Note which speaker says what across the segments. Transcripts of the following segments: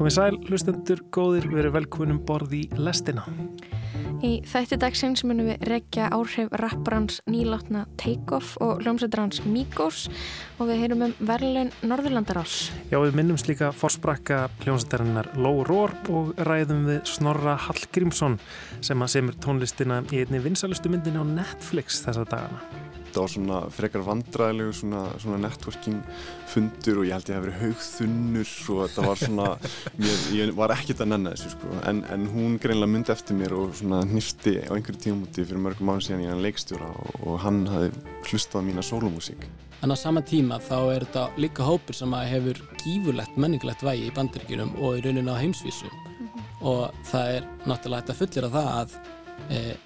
Speaker 1: Komið sæl, hlustendur, góðir, verið velkvunum borð í lestina.
Speaker 2: Í þætti dagsins munum við rekja áhrif rapparans nýlátna Takeoff og hljómsveitarans Migos og við heyrum um verðlun Norðurlandarás.
Speaker 1: Já, við minnumst líka fórsprakka hljómsveitarinnar Ló Rórp og ræðum við Snorra Hallgrímsson sem að semur tónlistina í einni vinsalustu myndinu á Netflix þessa dagana
Speaker 3: þetta var svona frekar vandræðilegu svona, svona networking fundur og ég held ég að það hefði verið haugþunnur og þetta var svona, mér, ég var ekkert að nenna þessu sko, en, en hún greinlega myndi eftir mér og svona nýfti á einhverju tímúti fyrir mörgum mánu síðan ég hann leikstjóra og, og hann hafi hlustað á mína sólumúsík.
Speaker 4: En á sama tíma þá er þetta líka hópur sem hefur gífurlegt menningulegt vægi í bandaríkjunum og í rauninu á heimsvísu mm -hmm. og það er náttúrulega þetta fullir af það að e,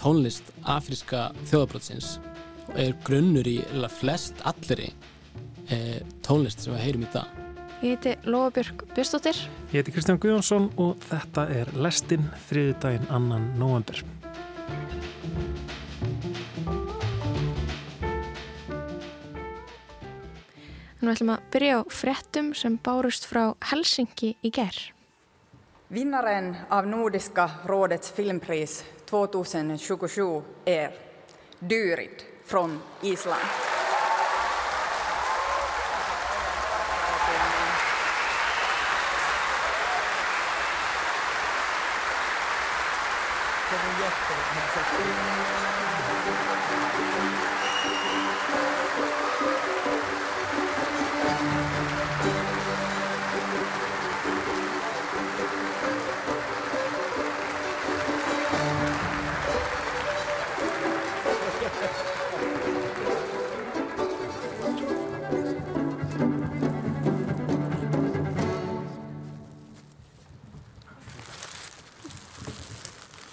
Speaker 4: tónlist afríska þjóðabrótsins er grunnur í flest allri e, tónlist sem við heyrum í dag.
Speaker 2: Ég heiti Lofabjörg Björnstóttir.
Speaker 1: Ég heiti Kristján Guðjónsson og þetta er Lestinn þriðu daginn annan november.
Speaker 2: Nú ætlum að byrja á frettum sem bárust frá Helsingi í gerð.
Speaker 5: Vinnaren af Nordiska rådets filmpris 2027 er Dyrid from Islam.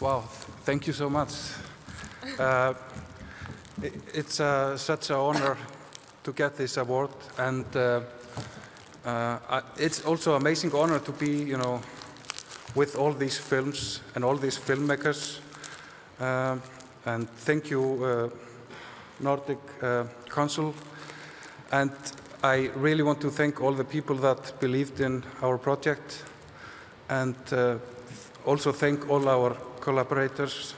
Speaker 5: Island.
Speaker 6: Thank you so much. Uh, it, it's uh, such an honor to get this award, and uh, uh it's also an amazing honor to be, you know, with all these films and all these filmmakers. Uh, and thank you, uh, Nordic Council. And I really want to thank all the people that believed in our project, and also thank all our collaborators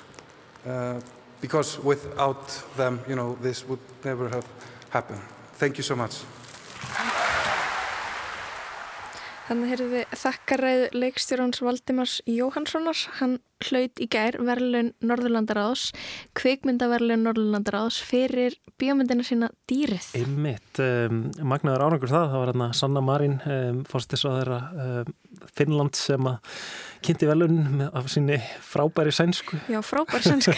Speaker 6: uh, because without them, you know, this would never have happened. Thank you so much.
Speaker 2: Þannig heyrðum við þakkaræð leikstjóráns Valdimars Jóhannssonar. Hann hlaut í gær verðlun Norðurlandaráðs, kvikmyndaverðlun Norðurlandaráðs fyrir bíómyndina sína Dýrið.
Speaker 1: Einmitt, um, magnaður árangur það, það var hérna Sanna Marín, um, fórstis á þeirra um, Finnland sem að kynnti velun af sinni frábæri sænsku.
Speaker 2: Já, frábæri sænska.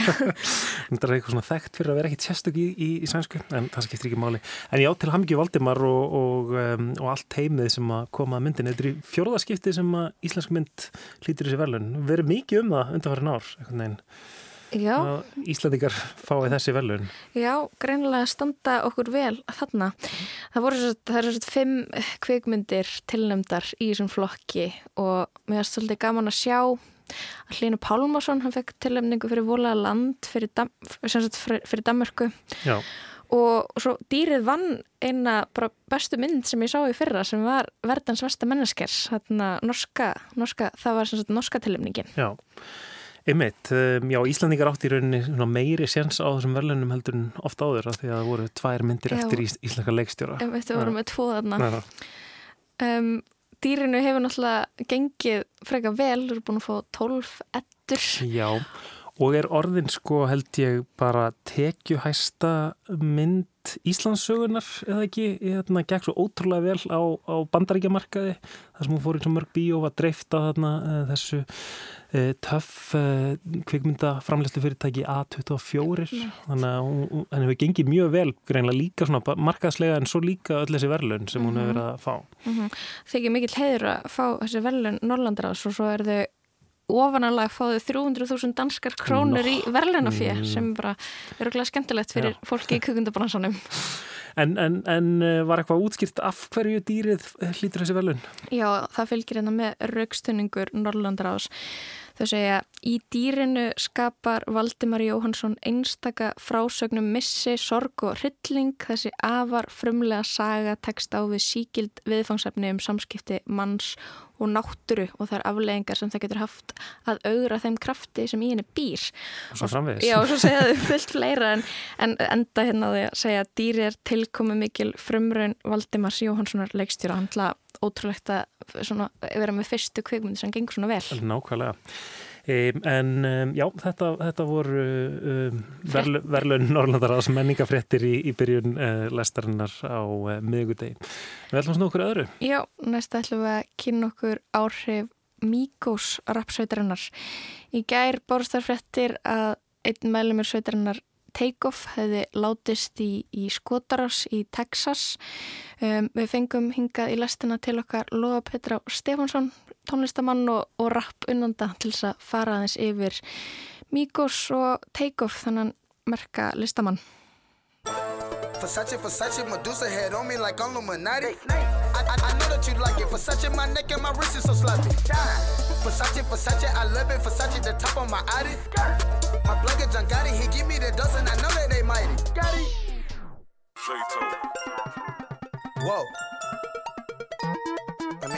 Speaker 1: Það er eitthvað svona þekkt fyrir að vera ekki tjestug í, í, í sænsku, en það skiptir ekki máli. En já, til Hamgi Valdimar og, og, um, og allt heimið sem að koma að myndin Þetta er fjórðaskipti sem að íslensk mynd hlýtir þessi velun Verið mikið um það undanfærin ár, eitthvað neginn Íslandikar fái þessi velun
Speaker 2: Já, greinilega standa okkur vel þarna. Það voru svo, það eru svona fimm kvikmyndir tilnæmdar í þessum flokki og mér er svolítið gaman að sjá að Hlínu Pálmarsson, hann fekk tilnæmningu fyrir Volaða land fyrir, Dam, fyrir, Danmörku.
Speaker 1: Já.
Speaker 2: og svo dýrið vann eina bestu mynd sem ég sá í fyrra sem var Verdans Vesta Menneskers norska, norska, það var norska tilnæmningin
Speaker 1: Já Einmitt, um, já, Íslandingar átt í rauninni meiri séns á þessum verðlunum heldur en ofta áður af því að það voru tvær myndir já, eftir ís, íslenska leikstjóra.
Speaker 2: Einmitt, það voru með tvo þarna. Um, dýrinu hefur náttúrulega gengið freka vel, þú eru búin að fá 12 ettur.
Speaker 1: Já, og er orðin sko held ég bara tekjuhæsta mynd Íslandssögunar eða ekki, þarna gekk svo ótrúlega vel á, á bandaríkjamarkaði þar sem hún fór í svo mörg bíó að dreifta þarna uh, þessu uh, töff uh, kvikmyndaframlegslu fyrirtæki A24 þannig að hún hefur gengið mjög vel greinlega líka svona markaðslega en svo líka öll þessi verðlun sem hún hefur verið að fá.
Speaker 2: Mm -hmm. Þykir mikill heiður að fá þessi verðlun Norrlandaráðs og svo er þau ofananlega fáðu 300.000 danskar krónur no. í verðlunafíð mm. sem bara eru glæð skemmtilegt fyrir Já. fólki í kukundabransanum.
Speaker 1: En, en, en eh, var eitthvað útskýrt af hverju dýrið hlýtur þessi verðlun?
Speaker 2: Já, það fylgir hérna með raukstunningur Norrlandaráðs. Þau segja, í dýrinu skapar Valdimar Jóhansson einstaka frásögnum missi, sorg og hrylling. Þessi afar frumlega saga tekst á við síkild viðfangsefni um samskipti manns og nátturu og það er afleggingar sem það getur haft að augra þeim krafti sem í henni býr.
Speaker 1: Og svo framvegis.
Speaker 2: Já, og svo segja þau fullt fleira en, en enda hérna því að segja að dýri er tilkomi mikil frumraun Valdimars Jóhanssonar leikstjóra. Hann hlað ótrúlegt að svona, vera með fyrstu kvikmyndi sem gengur svona vel.
Speaker 1: Nákvæmlega. Um, en um, já, þetta, þetta voru um, verlu, verlun Norrlandaráðs menningafréttir í, í byrjun uh, lestarinnar á uh, miðugudegi. Við ætlum svona okkur öðru.
Speaker 2: Já, næsta ætlum við að kynna okkur áhrif Míkós rapsveitarinnar. Í gær borðstarfréttir að einn meðlumir sveitarinnar Takeoff hefði látist í, í Skotarás í Texas. Um, við fengum hingað í lestina til okkar Lóa Petra Stefánsson, tónlistamann og, og rapp unnanda til þess að fara aðeins yfir Míkós og Takeoff, þannig merka listamann.
Speaker 7: Versace, Versace, Medusa head on me like I'm Illuminati. I, I, I know that you like it. Versace, my neck and my wrist is so sloppy. Versace, Versace, I love it. Versace, the top of my Audi. My get John Gotti, he give me the dust and I know that they mighty. Whoa.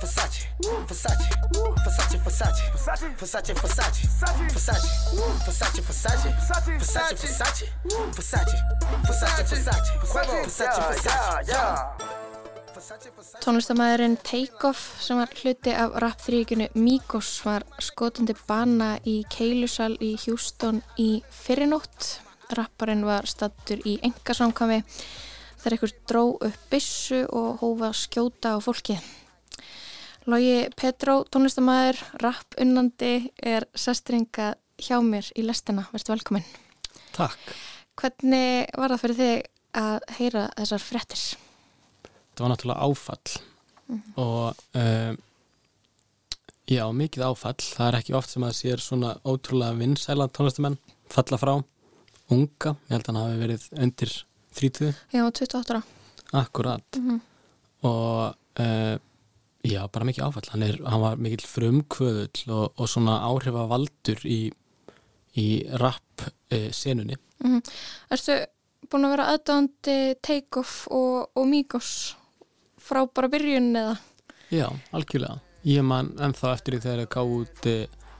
Speaker 7: Versace, Versace, Versace, Versace, Versace, Versace, Versace, Versace, Versace, Versace, Versace, Versace, Versace, Versace, Versace,
Speaker 2: Tónlistamæðurinn Takeoff sem var hluti af rapþrýkinu Migos var skotandi bana í Keilusal í Houston í fyrirnótt. Rapparinn var stattur í engasamkami þegar ykkur dró upp bissu og hófa skjóta á fólki. Lógi Petró, tónlistamæður, rapp unnandi er sestringa hjá mér í lestina. Verðstu velkominn.
Speaker 4: Takk.
Speaker 2: Hvernig var það fyrir þig að heyra þessar frettir?
Speaker 4: þetta var náttúrulega áfall mm -hmm. og um, já, mikið áfall það er ekki oft sem að sér svona ótrúlega vinsæla tónlistamenn falla frá, unga ég held að hann hafi verið undir 30
Speaker 2: Já, 28 ára
Speaker 4: Akkurat mm -hmm. og uh, já, bara mikið áfall hann, er, hann var mikill frumkvöðull og, og svona áhrifavaldur í, í rap uh, senunni mm -hmm.
Speaker 2: Erstu búin að vera aðdöndi Takeoff og, og Migos frá bara byrjun eða?
Speaker 4: Já, algjörlega. Ég man ennþá eftir því þegar ég gáði út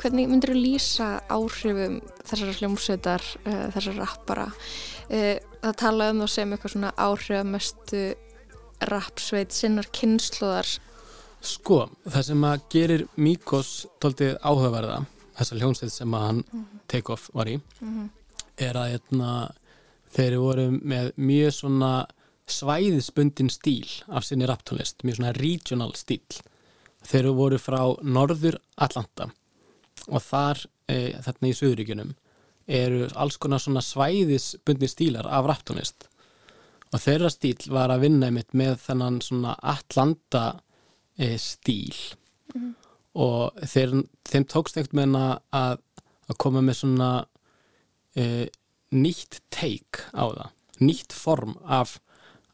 Speaker 2: Hvernig myndir þú lýsa áhrifum þessara hljómsveitar, uh, þessara rappara? Uh, það tala um það sem eitthvað svona áhrifamestu rappsveit sinnar kynnslóðar.
Speaker 4: Sko, það sem að gerir Mikos tóltið áhugaverða, þessar hljómsveit sem að hann mm -hmm. take-off var í, mm -hmm. er að eitna, hérna, þeir voru með mjög svona svæðisbundin stíl af sinni rapptónlist, mjög svona regional stíl. Þeir voru frá norður Atlanta og þar, e, þarna í Suðuríkunum eru alls konar svona svæðisbundi stílar af raptónist. Og þeirra stíl var að vinna einmitt með þennan svona Atlanta e, stíl. Mm -hmm. og þeir, þeim tókst ekkert með að, að koma með svona e, nýtt take á það, nýtt form af,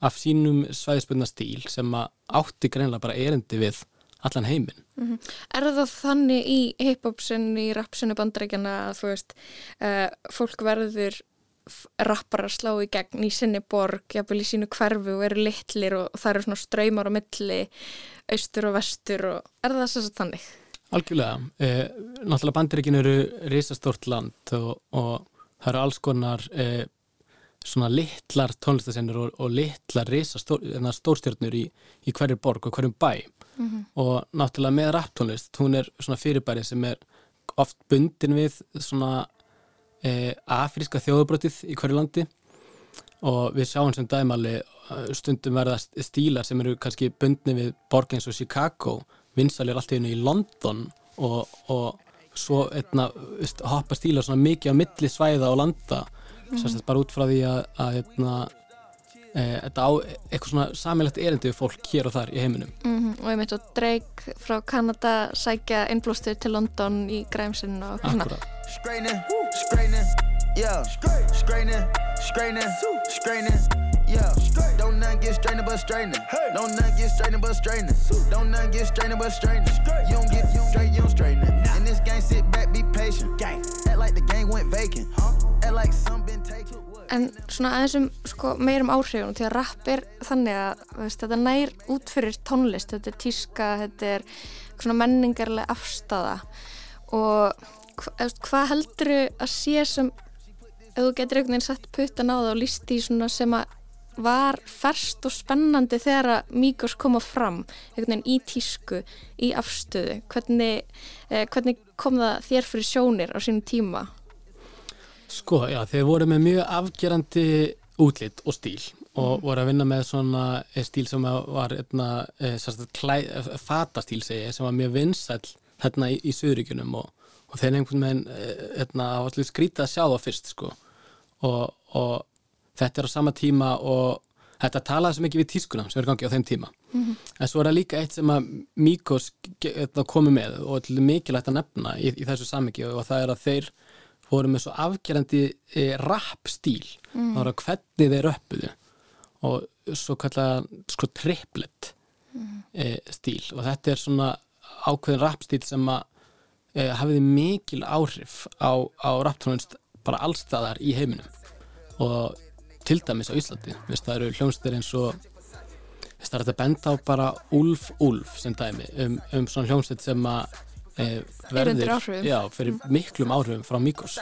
Speaker 4: af sínum svæðisbundna stíl sem að átti greinlega bara erindi við allan heiminn. Mm -hmm.
Speaker 2: Er það þannig í hip-hopsinu, í rapsinu bandrækjana að þú veist, uh, fólk verður rappar að slá í gegn í sinni borg, jafnvel í sínu hverfu og eru litlir og það eru svona ströymar á milli, austur og vestur og er það þess að þannig?
Speaker 4: Algjörlega. Eh, náttúrulega bandrækjana eru risastórt land og, og það eru alls konar eh, svona litlar tónlistasennir og, og litlar risastórstjörnur í, í hverju borg og hverjum bæ mm -hmm. og náttúrulega með raptónlist, hún er svona fyrirbæri sem er oft bundin við svona e, afríska þjóðubrotið í hverju landi og við sjáum sem dæmali stundum verða stílar sem eru kannski bundni við borg eins og Chicago vinsalir allt í hennu í London og, og svo veist, hoppa stíla svona mikið á milli svæða og landa mm. sérstætt bara út frá því að, að eitna, e, þetta á eitthvað svona samilegt erindi við fólk hér og þar í heiminum.
Speaker 2: Mm -hmm. og ég mitt og Drake frá Kanada sækja innblóstur til London í græmsinn og svona.
Speaker 7: Scraining, scraining, yeah. Scraining, scraining, scraining, yeah. Don't not get straining but straining Don't not get straining but straining Don't not get straining but straining You don't get straight, you don't straighten In this game, sit back, be patient. Act like the game went vacant. Act like some been
Speaker 2: En svona aðeins um sko, meirum áhrifum til að rapp er þannig að veist, þetta nær út fyrir tónlist, þetta er tíska, þetta er svona menningarlega afstafa og hva, hvað heldur að sé sem ef þú getur einhvern veginn sett puttan á það og svona sem var ferst og spennandi þegar að Míkos koma fram einhvern veginn í tísku, í afstöðu hvernig, eh, hvernig kom það þér fyrir sjónir á sínum tíma?
Speaker 4: Sko, já, þeir voru með mjög afgerandi útlitt og stíl og voru að vinna með svona stíl sem var etna, e, fatastíl segi, sem var mjög vinsæl hérna í, í Suðuríkunum og, og þeir einhvern veginn etna, skrítið að sjá það fyrst sko. og, og þetta er á sama tíma og þetta talaði svo mikið við tískuna sem er gangið á þeim tíma mm -hmm. en svo er það líka eitt sem að Míkos komi með og til mikilvægt að nefna í, í þessu samiki og það er að þeir voru með svo afgerandi e, rap stíl mm. það var að hvernig þeir öppuðu og svo kallaða sko triplet mm. e, stíl. Og þetta er svona ákveðin rap stíl sem að e, hafiði mikil áhrif á, á raptónunst bara allstaðar í heiminum. Og til dæmis á Íslandi. Vist, það eru hljómsdýr eins og það er þetta benda á bara Ulf Ulf sem dæmi um, um svona hljómsdýr sem að e, verður já, fyrir miklum áhrifum frá Mikos.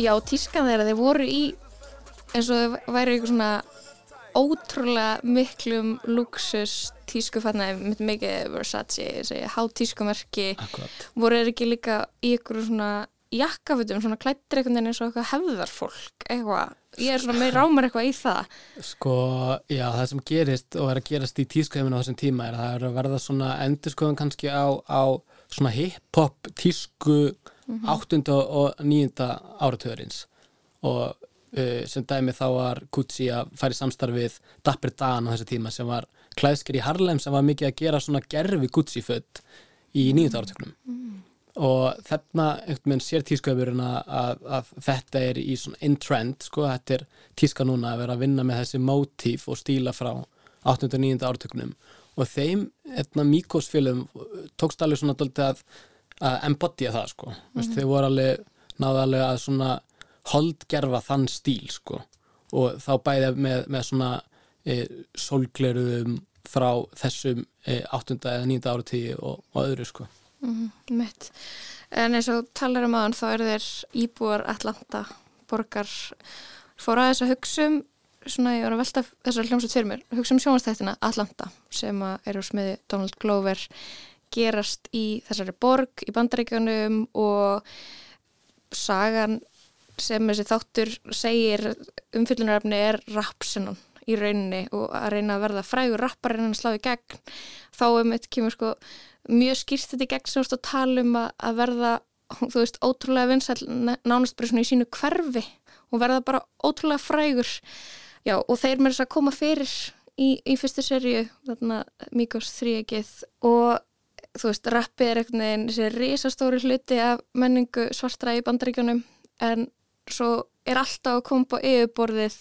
Speaker 2: Já, tískan þeirra, þeir voru í eins og þau væri eitthvað svona ótrúlega miklum luxus tískufatnaði með mikið Versace, há tískumerki voru þeir ekki líka í ykkur svona jakkafutum, svona klættir veginn eins og eitthvað hefðarfólk eitthvað, ég er svona með rámar eitthvað í það
Speaker 4: Sko, já, það sem gerist og er að gerast í tískuheiminu á þessum tíma er að það er að verða svona endurskoðan kannski á, á svona hip-hop tísku mm -hmm. 8. og 9. áratöðurins og uh, sem dæmi þá var Gucci að færi samstarfið Dapper Dan á þessu tíma sem var klæðsker í Harlem sem var mikið að gera svona gerfi Gucci född í nýjönda áratöknum mm. og þarna einhvern veginn sér tískuöfurinn að, að, þetta er í svona in trend sko, þetta er tíska núna að vera að vinna með þessi mótíf og stíla frá 8. og 9. áratöknum og þeim, etna Mikos félum tókst alveg svona að, að embodya það sko, mm. Vist, þeir voru alveg náðalega að svona holdgerfa þann stíl sko og þá bæði með, með svona e, sólgleruðum frá þessum e, 8. eða 9. áratíði og, og öðru sko
Speaker 2: mm, Mitt, en eins og talar um aðan þá eru þeir íbúar Atlanta borgar fóra þess að hugsa um svona ég var að velta þessar hljómsveit fyrir mér hugsa um sjónastættina Atlanta sem eru smiði Donald Glover gerast í þessari borg í bandaríkjunum og sagan sem þessi þáttur segir umfyllunaröfni er rapsennan í rauninni og að reyna að verða frægur rappar en að slá í gegn þá um þetta kemur sko mjög skýrst þetta í gegn sem þú tala um að verða þú veist ótrúlega vinsæl nánast bara svona í sínu hverfi og verða bara ótrúlega frægur. Já og þeir með þess að koma fyrir í, í fyrstu serju þarna Mikos þrýegið og þú veist rappið er eitthvað þessi risastóri hluti af menningu svartra í bandaríkjónum en svo er alltaf að koma á yfirborðið.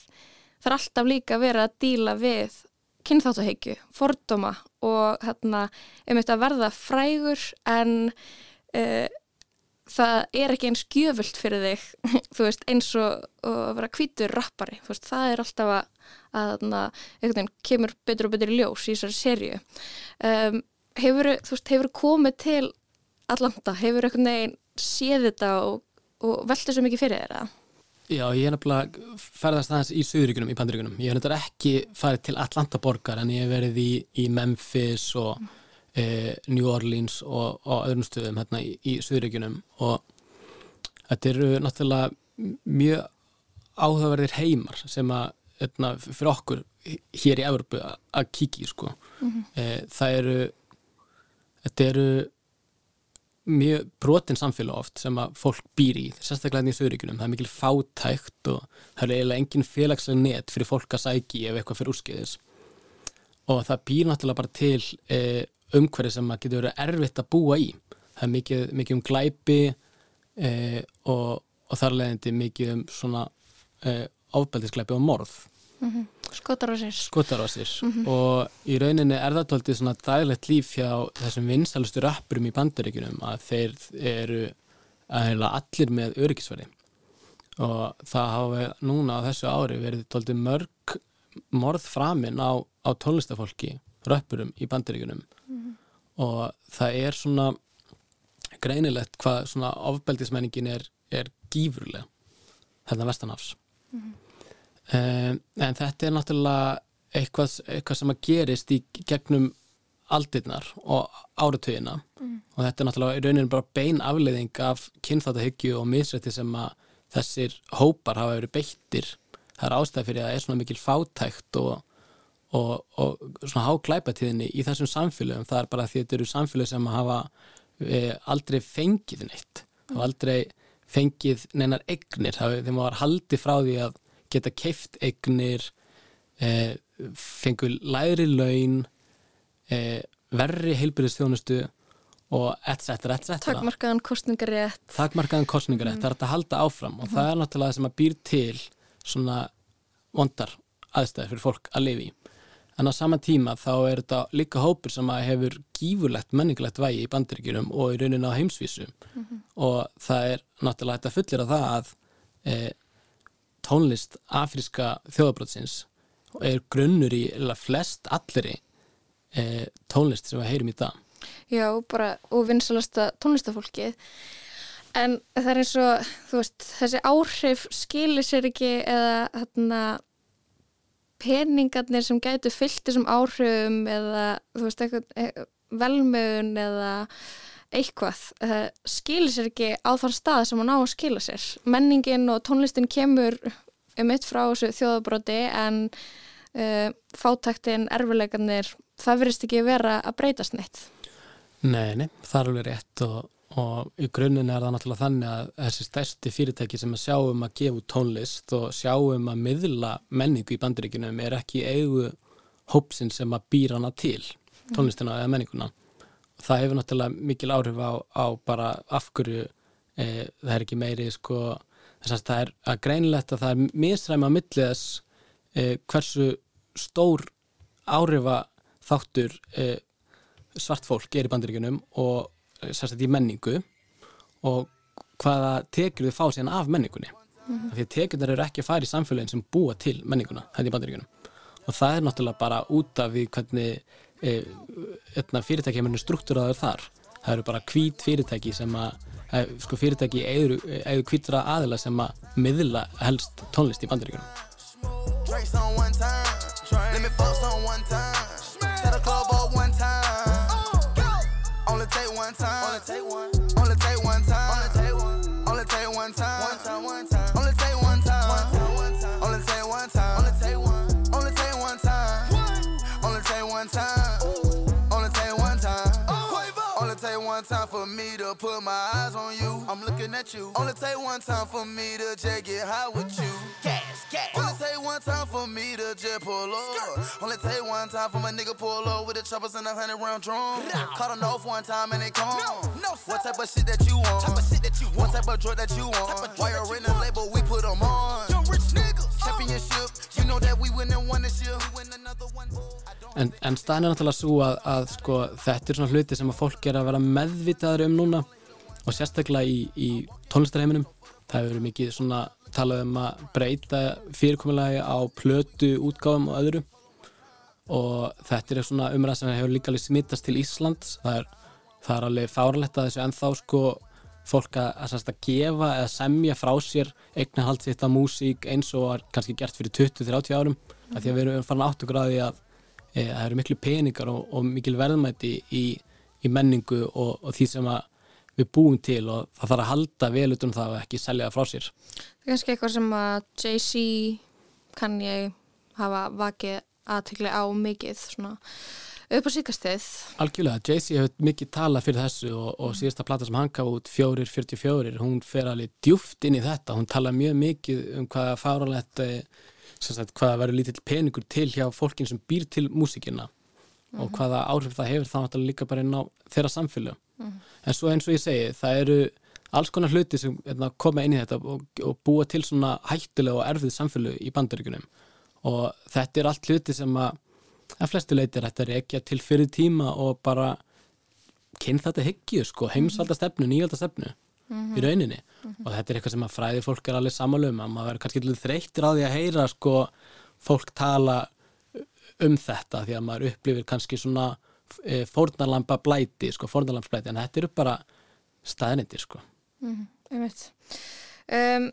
Speaker 2: Er alltaf líka að vera að díla við kynþáttaheikju, fordóma og hérna um þetta að verða frægur en uh, það er ekki eins gjöfult fyrir þig þú veist eins og, og að vera kvítur rappari, þú veist það er alltaf að, að hérna, kemur betur og betur í ljós í þessari sériu um, hefur, þú veist, hefur komið til Atlanta, hefur eitthvað neginn séð þetta og og velta svo mikið fyrir þeirra?
Speaker 4: Já, ég er nefnilega ferðast aðeins í Suðuríkunum, í Bandaríkunum. Ég hef nefnilega ekki farið til Atlanta borgar en ég hef verið í, í Memphis og e, New Orleans og, og öðrum stöðum hérna í, í Suðuríkunum og þetta eru náttúrulega mjög áhugaverðir heimar sem að hérna, fyrir okkur hér í Evropu að kíkja í sko. e, það eru þetta eru mjög brotin samfélag oft sem að fólk býr í, sérstaklega hérna í Söðuríkunum það er mikil fátækt og það er eiginlega engin félagslega net fyrir fólk að sæki ef eitthvað fyrir úrskeiðis. Og það býr náttúrulega bara til e, umhverfi sem að getur verið erfitt að búa í. Það er mikið, mikið um glæpi e, og, og þar leðindi mikið um svona e, ofbeldisglæpi og morð
Speaker 2: Skotarásir.
Speaker 4: skotarásir og í rauninni er það tóltið svona daglegt líf hjá þessum vinsalustu rappurum í bandaríkunum að þeir eru að heila allir með öryggisverði og það hafa núna á þessu ári verið tóltið mörg morð framinn á, á tónlistafólki rappurum í bandaríkunum og það er svona greinilegt hvað svona ofbeldismenningin er, er gífurlega hérna vestanafs Um, en þetta er náttúrulega eitthvað, eitthvað sem að gerist í gegnum aldirnar og áratöginna og þetta er náttúrulega í rauninu bara bein afleiðing af kynþáttahyggju og misrætti sem að þessir hópar hafa verið beittir. Það er ástæð fyrir að það er svona mikil fátækt og, og, og svona háklæpatíðinni í þessum samfélögum. Það er bara því að þetta eru samfélög sem hafa e, aldrei fengið neitt og aldrei fengið neinar egnir, þeim var haldið frá því að geta keift eignir eh, fengur læri laun eh, verri heilbyrðistjónustu og etc. etc.
Speaker 2: Takmarkaðan kostningarétt.
Speaker 4: Takmarkaðan kostningarétt, það er að halda áfram og það er náttúrulega það sem að býr til svona vondar aðstæður fyrir fólk að lifi í. En á sama tíma þá er þetta líka hópur sem að hefur gífurlegt menningilegt vægi í bandaríkjunum og í rauninu á heimsvísu og það er náttúrulega þetta fullir af það að e, tónlist afríska þjóðabrótsins er grunnur í flest allri e, tónlist sem við heyrum í dag.
Speaker 2: Já, bara og vinsalasta tónlistafólkið en það er eins og veist, þessi áhrif skilir sér ekki eða þarna peningarnir sem gætu fyllt þessum áhrifum eða veist, eitthvað e, velmögun eða eitthvað uh, skilir sér ekki á þann stað sem hann á að skila sér. Menningin og tónlistin kemur um mitt frá þessu þjóðabróti en uh, fátæktin, erfileikarnir það verist ekki vera að breytast neitt.
Speaker 4: Nei, nei, það er alveg rétt og, og í grunninn er það náttúrulega þannig að þessi stærsti fyrirtæki sem að sjáum að gefa tónlist og sjáum að miðla menningu í bandaríkunum er ekki eigu hópsin sem að býra hana til tónlistina eða menninguna. Það hefur náttúrulega mikil áhrif á, á bara afhverju e, það er ekki meiri sko, þess að það er að greinlegt að það er misræmi á millið þess e, hversu stór áhrifa þáttur e, svart fólk er í bandaríkunum og sérstaklega í menningu og hvaða tekjur þau fá síðan af menningunni mm -hmm. því að tekjurnar eru ekki að fara í samfélagin sem búa til menninguna þetta í bandaríkunum og það er náttúrulega bara út af því hvernig e, fyrirtæki hefur struktúraður þar. Það eru bara hvít fyrirtæki sem að e, sko fyrirtæki eða hvítra aðila sem að miðla helst tónlist í bandaríkunum
Speaker 7: for me to put my eyes on you. I'm looking at you. Only take one time for me to just get high with you. Gas, gas. Only take one time for me to just pull up. Only take one time for my nigga pull up with the choppers and a hundred round drum. Caught them off one time and they come. What type of shit that you want? Type of shit that you want. What type of drug that you want? Why you're in the label, we put them on. Young rich niggas. Uh. Championship. You know that we win and one this year. We win another one.
Speaker 4: En, en staðin er náttúrulega svo að, að sko, þetta er svona hluti sem að fólk er að vera meðvitaður um núna og sérstaklega í, í tónlistarheiminum. Það hefur verið mikið svona talað um að breyta fyrirkomulagi á plötu útgáfum og öðru og þetta er svona umræð sem hefur líka smittast til Íslands. Það er, það er alveg fárlegt að þessu ennþá sko fólk að, að, að gefa eða semja frá sér eignahald sitt af músík eins og kannski gert fyrir 20-30 árum mm því að við erum farin átt og gráði að e, það eru miklu peningar og, og mikil verðmæti í, í menningu og, og því sem við búum til og það þarf að halda vel utan um það og ekki selja það frá sér.
Speaker 2: Það er kannski eitthvað sem að Jay-Z kann ég hafa vakið aðtökli á mikið svona upp á síkastið.
Speaker 4: Algjörlega, Jay-Z hefur mikið talað fyrir þessu og, og síðasta plata sem hann gaf út, 444, hún fer alveg djúft inn í þetta, hún tala mjög mikið um hvaða fáralegt eh, sagt, hvaða verður lítill peningur til hjá fólkin sem býr til músikina mm -hmm. og mhm. hvaða áhrif það hefur þá náttúrulega líka bara inn á þeirra samfélag mm -hmm. en svo eins og ég segi, það eru alls konar hluti sem hérna, koma inn í þetta og, og búa til svona hættilega og erfið samfélag í bandaríkunum og þetta er allt hluti sem að að flestu leitir þetta er ekki til fyrir tíma og bara kynn þetta hyggju sko, heimsaldastefnu, nýjaldastefnu mm -hmm. í rauninni mm -hmm. og þetta er eitthvað sem að fræði fólk er alveg samalum að maður verður kannski þreytir á því að heyra sko fólk tala um þetta því að maður upplifir kannski svona e, fórnarlampa blæti sko, fórnarlampsblæti en þetta eru bara staðnindir sko
Speaker 2: mm -hmm. um,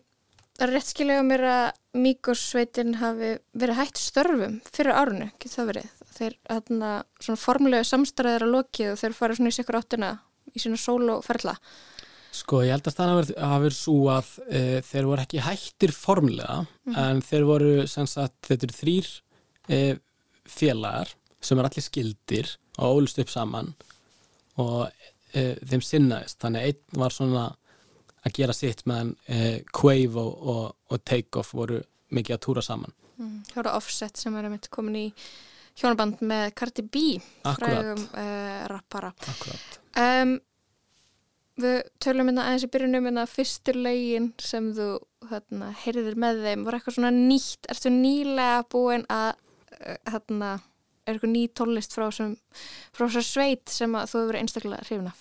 Speaker 2: rétt skiljaðu mér að Míkosveitin hafi verið hægt störfum fyrir árunu, getur það verið. Þeir hérna svona formlega samstæðar að lokið og þeir farið svona í sikur áttina í sína sóloferla.
Speaker 4: Sko ég held að það hafi verið svo að e, þeir voru ekki hættir formlega mm en þeir voru sagt þetta eru þrýr e, félagar sem er allir skildir og ólust upp saman og e, þeim sinnaðist. Þannig að einn var svona að gera sitt meðan eh, Quave og, og, Takeoff voru mikið að túra saman.
Speaker 2: Mm, Hjóra Offset sem er mitt komin í hjónaband með Cardi B frægum eh, rappara. Um, Við tölum hérna aðeins í byrjunum hérna fyrstur legin sem þú hérna, heyrðir með þeim voru eitthvað svona nýtt, ertu nýlega búin að eh, hérna, er eitthvað ný tólist frá þessar sveit sem þú hefur verið einstaklega hrifna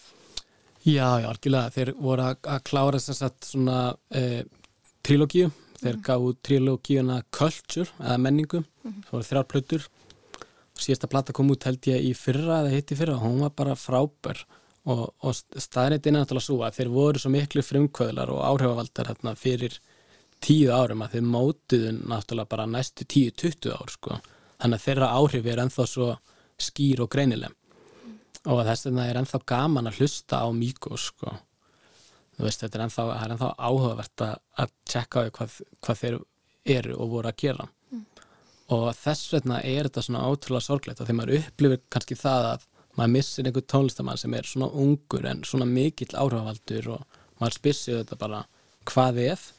Speaker 4: Já, já, algjörlega. Þeir voru að, að klára þess að svona e, trilógíu. Þeir mm. gafu trilógíuna Culture, eða menningu. Mm. Það voru þrjár plötur. Síðasta platta kom út held ég í fyrra eða hitti fyrra og hún var bara frábær. Og, og staðrætt er náttúrulega svo að þeir voru svo miklu frumkvöðlar og áhrifavaldar hérna, fyrir tíu árum að þeir mótuðu náttúrulega bara næstu tíu, tuttu ár sko. Þannig að þeirra áhrif er ennþá svo skýr og greinileg og þess vegna er ennþá gaman að hlusta á Míkos sko. veist, þetta er ennþá, er ennþá áhugavert að, að tjekka á hvað, hvað þeir eru og voru að gera mm. og þess vegna er þetta svona ótrúlega sorglegt og þegar maður upplifir kannski það að maður missir einhver tónlistamann sem er svona ungur en svona mikill áhugavaldur og maður spissið þetta bara hvað ef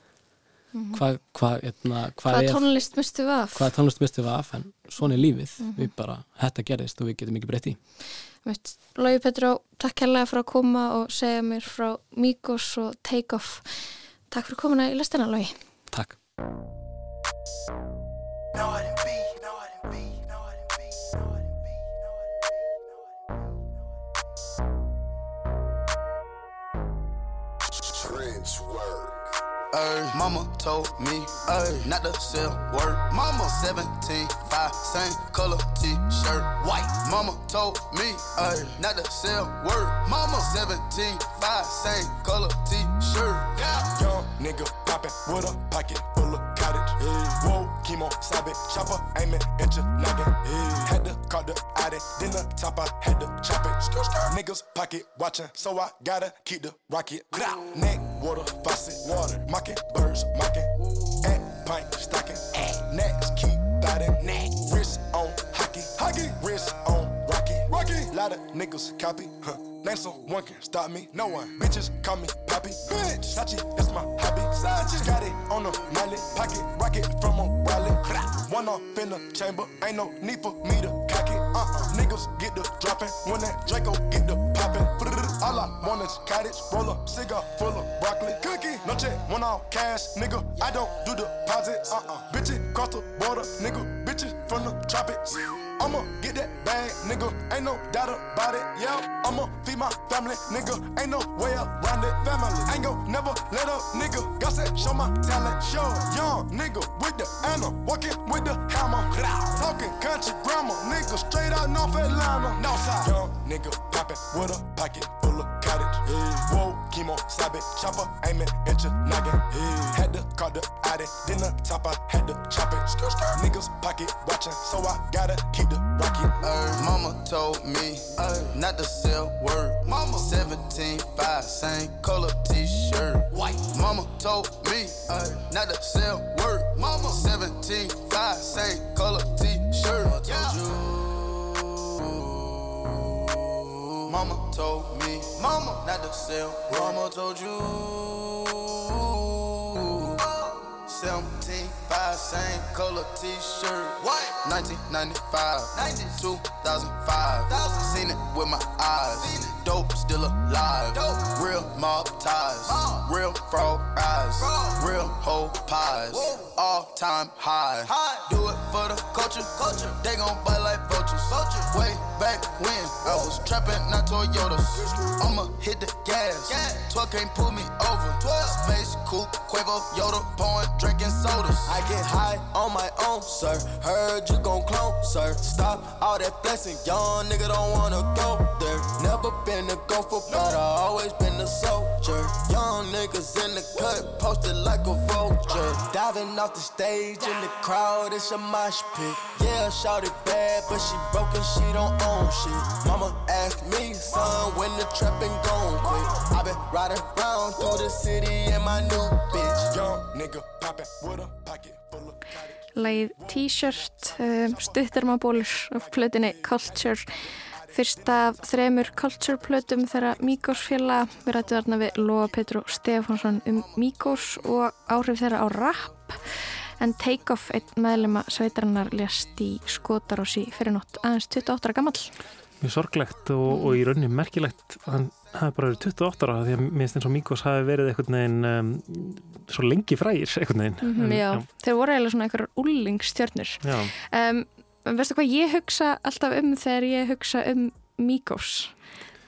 Speaker 4: mm -hmm. hvað, hvað, etna,
Speaker 2: hérna, hvað, hvað tónlist mistu við af
Speaker 4: hvað tónlist mistu við af en svona er lífið mm -hmm. við bara, þetta gerist og við getum ekki breytt í
Speaker 2: Lógi Petró, takk hérlega fyrir að koma og segja mér frá Míkos og Take Off. Takk fyrir komuna í listina, Lógi.
Speaker 4: Takk.
Speaker 7: Mama told me ay, not to sell word. Mama 17, 5, same color t-shirt, white. Mama told me ay, not to sell word. Mama 17, 5, same color t-shirt. Yeah. Young nigga poppin' with a pocket full of cottage. Yeah. Whoa, chemo, sabe, chopper, aiming at your noggin. Yeah. Had to call the addy, then the top I had to chop it. Niggas pocket watchin', so I gotta keep the rocket. Neck, water, faucet, water. My birds mocking. At pint stocking. At next, keep biting. Next. Rocky. Lot of niggas copy. Huh. Name someone can stop me. No one. Bitches call me Poppy. Bitch. Sachi, that's my hobby. Sachi. Got it on the mallet. Pocket. Rocket from a wallet. One off in the chamber. Ain't no need for me to cock it. Uh-uh. Niggas get the dropping. When that Draco get the popping. All I want is cottage. Roll up. Cigar full of broccoli. Cookie. No check. One off cash. Nigga. I don't do deposits. Uh-uh. Bitches cross the border. Nigga. Bitches from the tropics. I'ma get that bag, nigga. Ain't no doubt about it. Yeah, I'ma feed my family, nigga. Ain't no way around it. Family, ain't gon' never let up, nigga. God said, show my talent. Show young nigga with the Anna, walking with the hammer. Talking country grammar, nigga. Straight out North Atlanta. Northside, young nigga poppin' with a pocket. Yeah. Whoa, chemo, it, chopper, aim it at your noggin. Yeah. Had to call the Audi, then the top, I had to chop it. Skr, skr. Niggas pocket watching, so I gotta keep the rocket.
Speaker 8: Ay, mama told me ay, not to sell word. Mama 17, 5, same color t-shirt. White. Mama told me ay, not to sell word. Mama 17, 5, same color t-shirt. Mama Mama told me, Mama not to sell. Mama told you. 17, 5, same color t-shirt. What? 1995, 2005. Seen it with my eyes. Dope still alive. Dope. Real mob ties. Real frog eyes. Real whole pies. All time high. high. Do it for the culture. culture. They gon' bite like vultures. Way back when I was trapping, not Toyotas. I'ma hit the gas. 12 can't pull me over. 12. Space coupe, Quavo, Yoda, pouring, drinking sodas. I get high on my own, sir. Heard you gon' clone, sir. Stop all that blessing, young nigga don't wanna go there. Never been a gopher, but I always been a soldier. Young niggas in the cut, posted like a vulture. Diving off the stage in the crowd, it's a mosh pit. Yeah, shout it bad, but she broken, she don't own shit. Mama asked me, son, when the trapping gon' quit. I been riding around through the city in my new bitch.
Speaker 7: Young nigga poppin' with a pocket full of cottage.
Speaker 2: Lægið T-shirt, um, stuttarmabólur af plötinni Culture fyrst af þremur Culture plötum þegar Míkós félag við rættum þarna við Lóa Petru Stefánsson um Míkós og áhrif þeirra á rap en Take-Off, einn meðlema sveitarinnar lést í Skotarósi fyrir nótt aðeins 28 ára gammal
Speaker 1: Mjög sorglegt og, og í rauninni merkilegt að hann hafi bara verið 28 ára því að mér finnst eins og Míkos hafi verið einhvern veginn um, svo lengi frægir einhvern veginn.
Speaker 2: mm
Speaker 1: En,
Speaker 2: Já, þeir voru eiginlega svona einhverjar úlingstjörnur
Speaker 1: Já,
Speaker 2: um, Veistu hvað ég hugsa alltaf um þegar ég hugsa um Míkos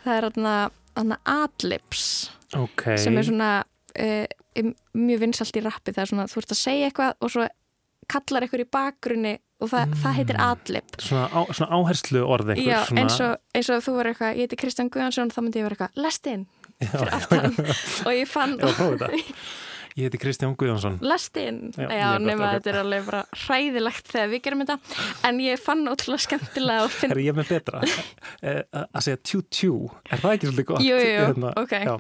Speaker 2: það er þarna adlibs
Speaker 1: ok.
Speaker 2: sem er svona uh, mjög vinsalt í rappi. Það er svona, þú ert að segja eitthvað og svo kallar eitthvað í bakgrunni og það, það heitir adlib
Speaker 1: Svona, á, svona áherslu orð einhver.
Speaker 2: Já,
Speaker 1: svona,
Speaker 2: eins og, eins og þú verður eitthvað, ég heiti Kristján Guðansson þá myndi ég vera eitthvað, lest inn fyrir aftan og ég fann
Speaker 1: þetta. Ég heiti Kristján Guðjónsson.
Speaker 2: lest inn,
Speaker 1: Já,
Speaker 2: já,
Speaker 1: ég
Speaker 2: nema þetta er alveg bara hræðilegt þegar við gerum þetta en ég fann ótrúlega skemmtilega finn
Speaker 1: Er ég með betra? Eh, að segja tjú-tjú, er það ekki svolítið gott?
Speaker 2: Jú, jú,
Speaker 1: Hérna,
Speaker 2: ok.
Speaker 1: já.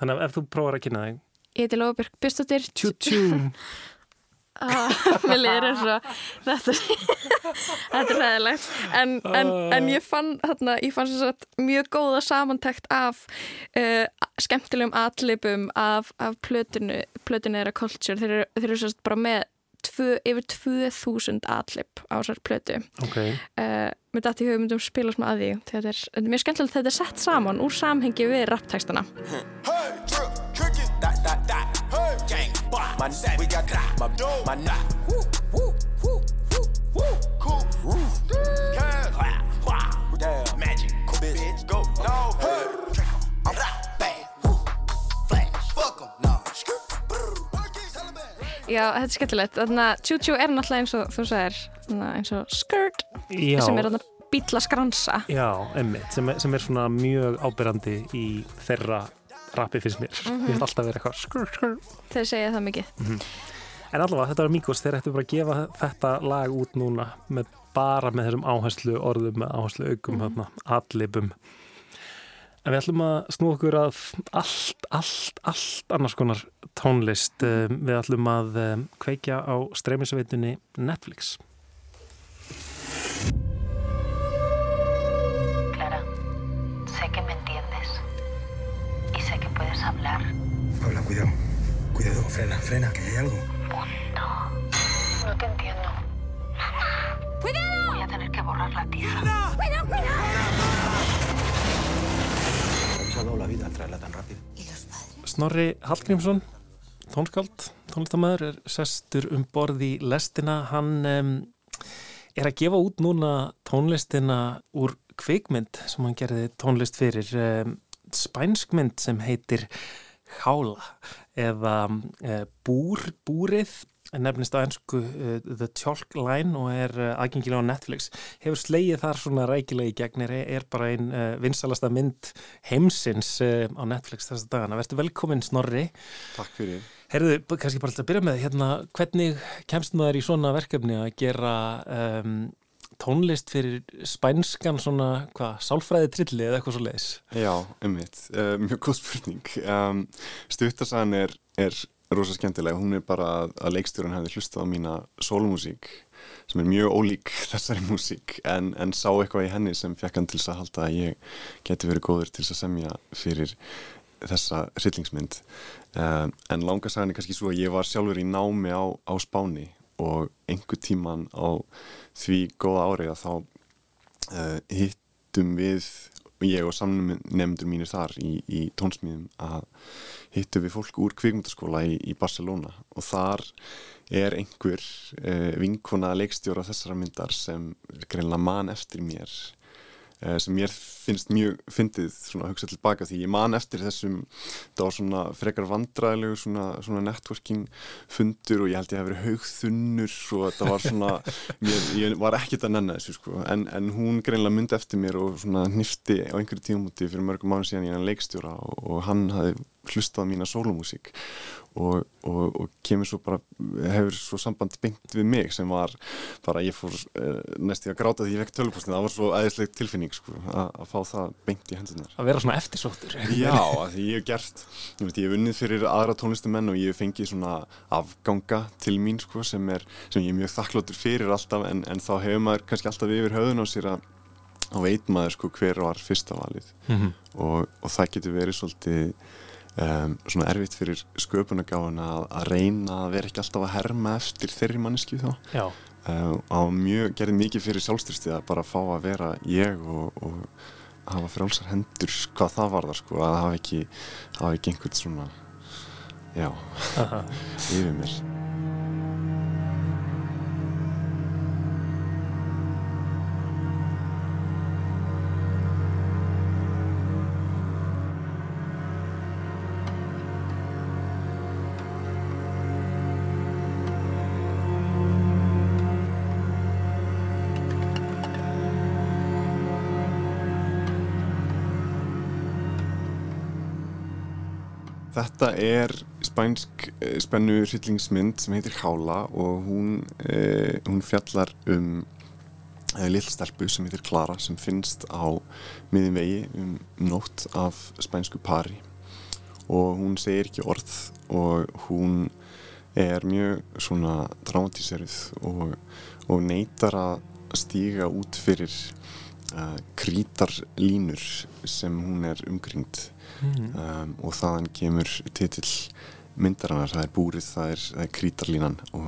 Speaker 1: Þannig að ef þú prófar að kynna þig,
Speaker 2: Ég heiti Lóabjörg Björnstóttir
Speaker 1: tjú-tjú,
Speaker 2: Mér liður eins og þetta, þetta er ræðilegt en, en, en ég fann þarna, ég fann satt mjög góða samantækt af uh, skemmtilegum atlipum af, af plötinu, plötinu er að culture. Þeir eru, þeir eru satt bara með tvö, yfir 2000 atlip á þessar plötu.
Speaker 1: Ok.
Speaker 2: uh, með dætt í hugmyndum spila smá að því. Þetta er, þetta er mjög skemmtilegt að þetta er sett saman úr samhengi við rapptækstana
Speaker 7: Hey, drip, my we got my dope, my knot. Woo, woo, woo, woo, woo. Cool, roof, cash, wow, wow, damn, magic, cool bitch, go, no, hey, I'm rap, bang, woo, flash, fuck 'em, nah, skirt, brr.
Speaker 2: Já, þetta er skemmtilegt. Þannig að Choo-Choo er náttúrulega eins og þú sagðir, þarna eins og skirt
Speaker 1: Já,
Speaker 2: sem er þarna bíla skransa.
Speaker 1: já, emmitt, sem, er- sem er svona mjög ábyrrandi í þeirra rappi finnst mér.
Speaker 2: Mhm.
Speaker 1: Ég finnst alltaf verið eitthvað skur, skur.
Speaker 2: Þeir segja það mikið.
Speaker 1: En allavega, þetta var Míkos, þeir ættu bara að gefa þetta lag út núna með bara með þessum áherslu orðum, með áherslu aukum, mm allipum. En við ætlum að snú okkur að allt, allt, allt annars konar tónlist. Um, Við ætlum að um, kveikja á streymisveitunni Netflix.
Speaker 9: Clara, sé que me puedes hablar.
Speaker 10: Paula, cuidado. Cuidado, frena, frena, que hay algo.
Speaker 9: No te entiendo. ¡Cuidado! Voy a tener que borrar la tiza. ¡Cuidado, cuidado!
Speaker 10: Nos ha salvado la vida al traerla tan rápido.
Speaker 1: Snorri Hallgrímsson, tónskáld, tónlistamæður, er sestur um borð í lestina. Hann um, er að gefa út núna tónlistina úr kvikmynd sem hann gerði tónlist fyrir um, spænskmynd sem heitir Hála eða uh, Búr, Búrið nefnist á ennsku uh, The Chalk Line og er uh, aðgengilega á Netflix. Hefur slegið þar svona rækilega í gegnir, er, bara einn uh, vinsalasta mynd heimsins á Netflix þessa dagana. Verður velkominn Snorri.
Speaker 3: Takk fyrir.
Speaker 1: Herðu, kannski bara alltaf að byrja með hérna, hvernig kemst maður í svona verkefni að gera um, tónlist fyrir spænskan svona, hvað, sálfræði trilli eða eitthvað svo leiðis?
Speaker 3: Já, ummitt, uh, mjög góð spurning. Um, Stuttarsagan er, er rosa skemmtilega, hún er bara að, að leikstjóran hefði hlustað á mína sólumúsík sem er mjög ólík þessari músík en, en sá eitthvað í henni sem fekk hann til að halda að ég geti verið góður til að semja fyrir þessa hryllingsmynd um, en langarsagan er kannski svo að ég var sjálfur í námi á, á Spáni og einhver tíman á því góða árið að þá uh, hittum við ég og samnefndur mínir þar í, í tónsmíðum að hittum við fólk úr kvikmyndaskóla í, í Barcelona og þar er einhver uh, vinkona leikstjóra þessara myndar sem greinlega man eftir mér sem mér finnst mjög fyndið svona að hugsa tilbaka því ég man eftir þessum það var svona frekar vandræðilegu svona, svona networking fundur og ég held ég hef verið haugþunnur og þetta var svona mér, ég var ekkert að nenna þessu sko. En, en hún greinlega myndi eftir mér og svona nýfti á einhverju tíumúti fyrir mörgum mánu síðan ég er leikstjóra og, og hann hafi hlustað mína sólumúsík og, og, og kemur svo bara hefur svo samband bengt við mig sem var bara ég fór uh, næstu að gráta því ég vekk tölupostinu, það var svo aðeinsleg tilfinning sko, að fá það bengt í hendunar
Speaker 1: Að vera svona eftirsóttur.
Speaker 3: Já, því ég hef gert ég, hef unnið fyrir aðra tónlistumenn og ég hef fengið svona afganga til mín sko, sem, er, sem ég er mjög þakkláttur fyrir alltaf en, en þá hefur maður kannski alltaf yfir höfðun á sér að veit maður sko hver var fyrsta valið.
Speaker 1: Mm -hmm.
Speaker 3: og, og það getur verið svolítið Um, svona erfitt fyrir sköpunagáðuna að, að reyna að vera ekki alltaf að herma eftir þeirri mannesku þá. Um, á mjög, gerði mikið fyrir sjálfstyrstið að bara fá að vera ég og, og hafa frálsar hendur hvað það var þar sko að hafa ekki hafa ekki einhvern svona já, yfir mér Þetta er spænsk eh, spennu hryllingsmynd sem heitir Hála og hún, eh, hún fjallar um eh, lillstelpu sem heitir Klara sem finnst á miðin vegi um nótt af spænsku pari. Og hún segir ekki orð og hún er mjög svona dramatíseruð og, og neytar að stíga út fyrir uh, krítarlínur sem hún er umkringt
Speaker 1: Mhm.
Speaker 3: um, og þaðan kemur titill myndarinnar, það er búrið, það er, það er krítarlínan og,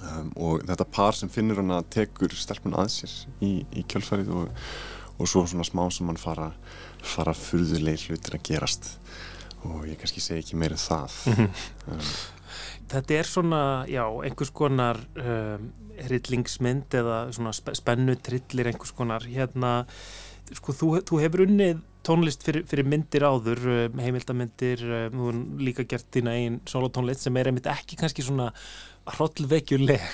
Speaker 3: um, og þetta par sem finnur hana tekur stelpun að sér í, í kjölfarið og, og svo svona smá sem hann fara, fara furðuleg hlutir að gerast og ég kannski segi ekki meira en það
Speaker 1: Mhm.
Speaker 3: um,
Speaker 1: Þetta er svona, já, einhvers konar um, hryllingsmynd eða spennu trillir einhvers konar hérna, sko, þú, þú hefur unnið tónlist fyrir, fyrir myndir áður, um, heimildamindir, um, þú hefur líka gert þína einn solotónlist sem er einmitt ekki kannski svona hrollvekjuleg.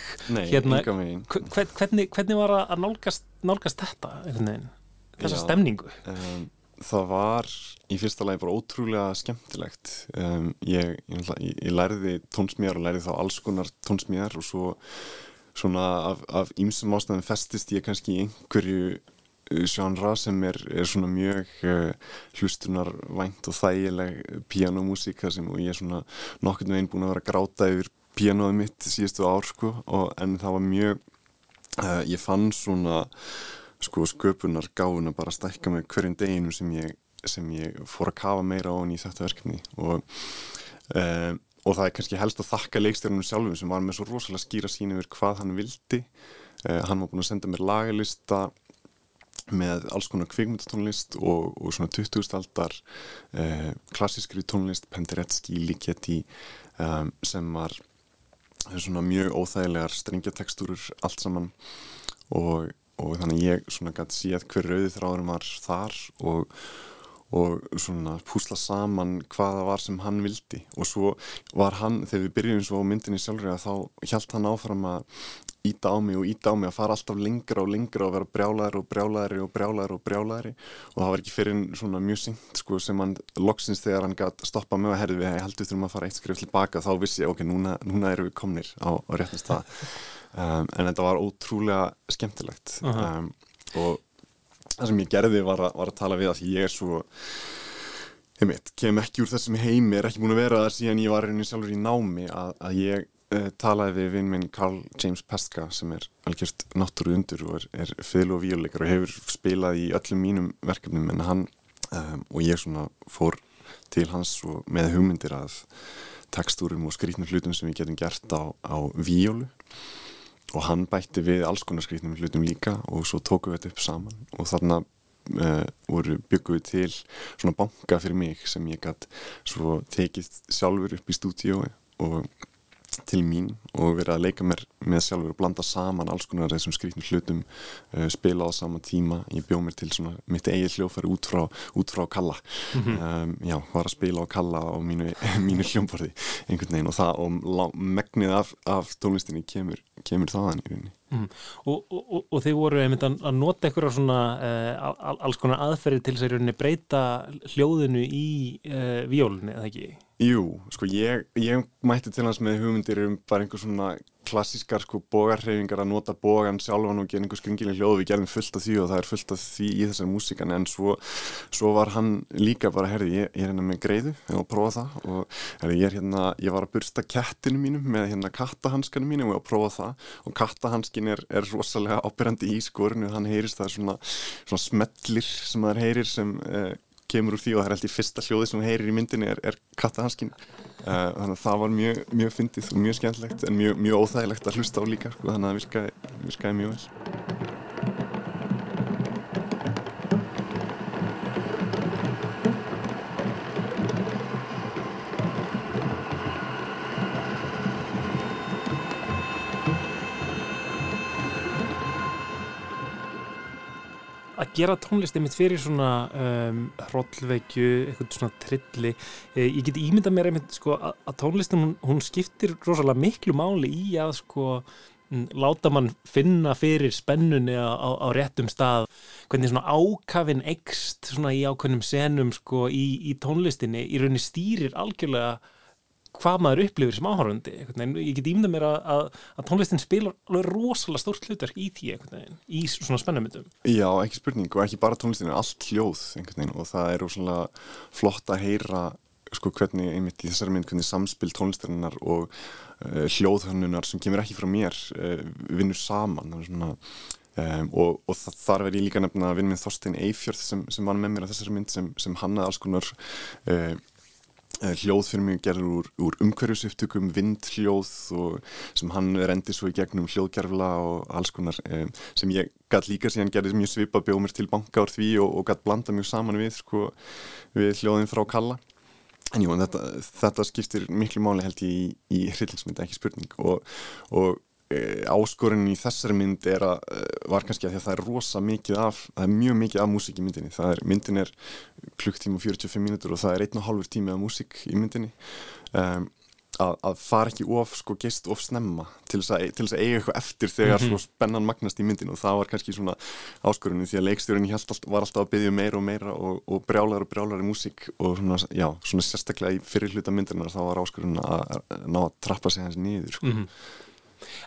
Speaker 1: Hérna, hvern, hvernig, hvernig var að nálgast, nálgast þetta, þessa
Speaker 3: Já,
Speaker 1: stemningu?
Speaker 3: Um, það var í fyrsta lagi bara ótrúlega skemmtilegt um, ég, ég, ég, ég læriði tónsmíðar og læriði þá alls konar tónsmíðar og svo svona af, ímsum ástæðum festist ég kannski í einhverju uh, genre sem er, er svona mjög uh, hlustunarvænt og þægileg píanómusík þar sem ég er svona nokkurnu einn búin að vera gráta yfir píanóðu mitt síðustu ár sko og, en það var mjög uh, ég fann svona sko sköpunar bara að stækka með hverjum deginu sem ég, sem ég fór að kafa meira á hann í þetta verkefni og, um, og það er kannski helst að þakka leikstjórnum sjálfum sem var með svo rosalega skýra sín yfir hvað hann vildi uh, hann var búin að senda mér lagalista með alls konar kvikmyndatónlist og, og svona 20. aldar uh, klassískri tónlist Penderecki, Ligeti um, sem var svona mjög óþægilegar strengjatekstúrur allt saman og og þannig ég svona gæti séð hver rauði þráðurum var þar og, og svona púsla saman hvaða var sem hann vildi. Og svo var hann, þegar við byrjum svo á myndinni sjálfur þá hjælt hann áfram að íta á mig og íta á mig að fara alltaf lengra og lengra og vera brjálæðri og brjálæðri og brjálæðri og brjálæðri og það var ekki fyrir svona mjög syngt sko sem hann loksins þegar hann gæti stoppa mig og herði við, ég heldur þurfum að fara eitt skrif tilbaka. Þá vissi ég, ok, núna, núna erum við komnir á, á réttast það um, en þetta var ótrúlega skemmtilegt. Um, og það sem ég gerði var að, var að tala við að ég er svo veit, kem ekki úr þessum heimi er ekki búin að vera það síðan ég var rauninni sjálfur í námi að, að ég uh, talaði við vinn minn Carl James Pestka sem er algjört náttúru undur og er, er fylg og víuleikar og hefur spilað í öllum mínum verkefnum en hann um, og ég svona fór til hans og með hugmyndir að tekstúrum og skrítnum hlutum sem við getum gert á, á víólu og hann bætti við alls konar skrítnum hlutum líka og svo tókum við þetta upp saman. Og þarna uh, voru byggum við til svona banka fyrir mig sem ég gætt svo tekið sjálfur upp í stúdíu og til mín og verið að leika mér með sjálfur og blanda saman alls konar þessum skrítnum hlutum uh, spila á sama tíma ég bjóð mér til svona mitt eigið hljófæri út frá, út frá Kalla
Speaker 1: Mhm.
Speaker 3: um, já, var að spila á Kalla á mínu, mínu hljómborði einhvern veginn og það og megnið af, af tónlistinni kemur, kemur þaðan í rauninni
Speaker 1: Mm. Og, og, og, og þið voru einmitt að, nota einhverja svona uh, al, alls konar aðferði til þess að breyta hljóðinu í uh, víólunni, eða ekki?
Speaker 3: Jú, sko ég, ég mætti til hans með hugmyndir um bara einhver svona klassískar sko bógarhreyfingar að nota bógan sjálfan og gera einhver skringileg hljóð. Við gerðum fullt af því og það er fullt af því í þessari músikan en svo, svo var hann líka bara, herði, ég, ég er hérna með greiðu og prófa það. Og herði, ég er hérna, ég var að bursta kettinu mínum með hérna kattahanskanu mínum og að prófa það. Og kattahanskin er, er rosalega ábyrjandi í skorinu, hann heyrist það er svona, svona smellir sem það heyrir sem eh, kemur úr því og það er alltaf fyrsta hljóði sem heyrir í myndinni er, er kattahanskin uh, þannig að það var mjög, mjög fyndið og mjög skemmtilegt en mjög, mjög óþægilegt að hlusta á líka sko, þannig að það virkaði, virkaði mjög vel
Speaker 1: að gera tónlisti mitt fyrir svona um, hrollveikju, eitthvað svona trilli. Eh, ég get ímyndað mér einmitt sko að, að tónlistin hún, hún skiptir rosalega miklu máli í að sko mm, láta mann finna fyrir spennunni á, á, á réttum stað. Hvernig svona ákafinn ekst svona í ákveðnum senum sko í, í tónlistinni í rauninni stýrir algjörlega hvað maður upplifir sem áhörfundi ég get ímyndað mér að, að, tónlistin alveg rosalega stórt hlutverk í því í svona spennumyndum.
Speaker 3: Já, ekki spurning og ekki bara tónlistin, allt hljóð og það er rosalega flott að heyra sko hvernig einmitt í þessari mynd hvernig samspil tónlistarinnar og uh, hljóðhönnunar sem kemur ekki frá mér uh, vinnur saman. Það svona Um, og, og þa þar verð ég líka nefna að vinna minn Þorstein Eifjörð sem, sem var með mér á þessari mynd sem, sem hannaði alls konar uh, hljóð fyrir mig gerður úr, úr umhverjusupptökum, vindhljóð og sem hann rendi svo í gegnum hljóðgerfla og alls konar um, sem ég gætt líka síðan gerði mjög svipað bjóð mér til banka úr því og, og gætt blanda mjög saman við, sko, við hljóðin frá Kalla. En jú, en þetta, þetta skiptir miklu máli held ég í, í hryllingsmynd, ekki spurning. Og, og áskorinn í þessari mynd er að, var kannski að því að það er rosa mikið af, það er mjög mikið af músík í myndinni, það er, myndin er klukktíma og 45 mínútur og það er einn og hálfur tími af músík í myndinni um, að, að fara ekki of sko gist of snemma til þess að, til þess að eiga eitthvað eftir þegar mm -hmm. svo spennan magnast í myndinu og það var kannski svona áskorunni því að leikstjórun var alltaf að byggja meira og meira og, og brjálar og brjálar í músík og svona, já, svona sérstaklega í fyrir hluta myndinar þá var áskorunni að ná að trappa sig hans niður sko. mm -hmm.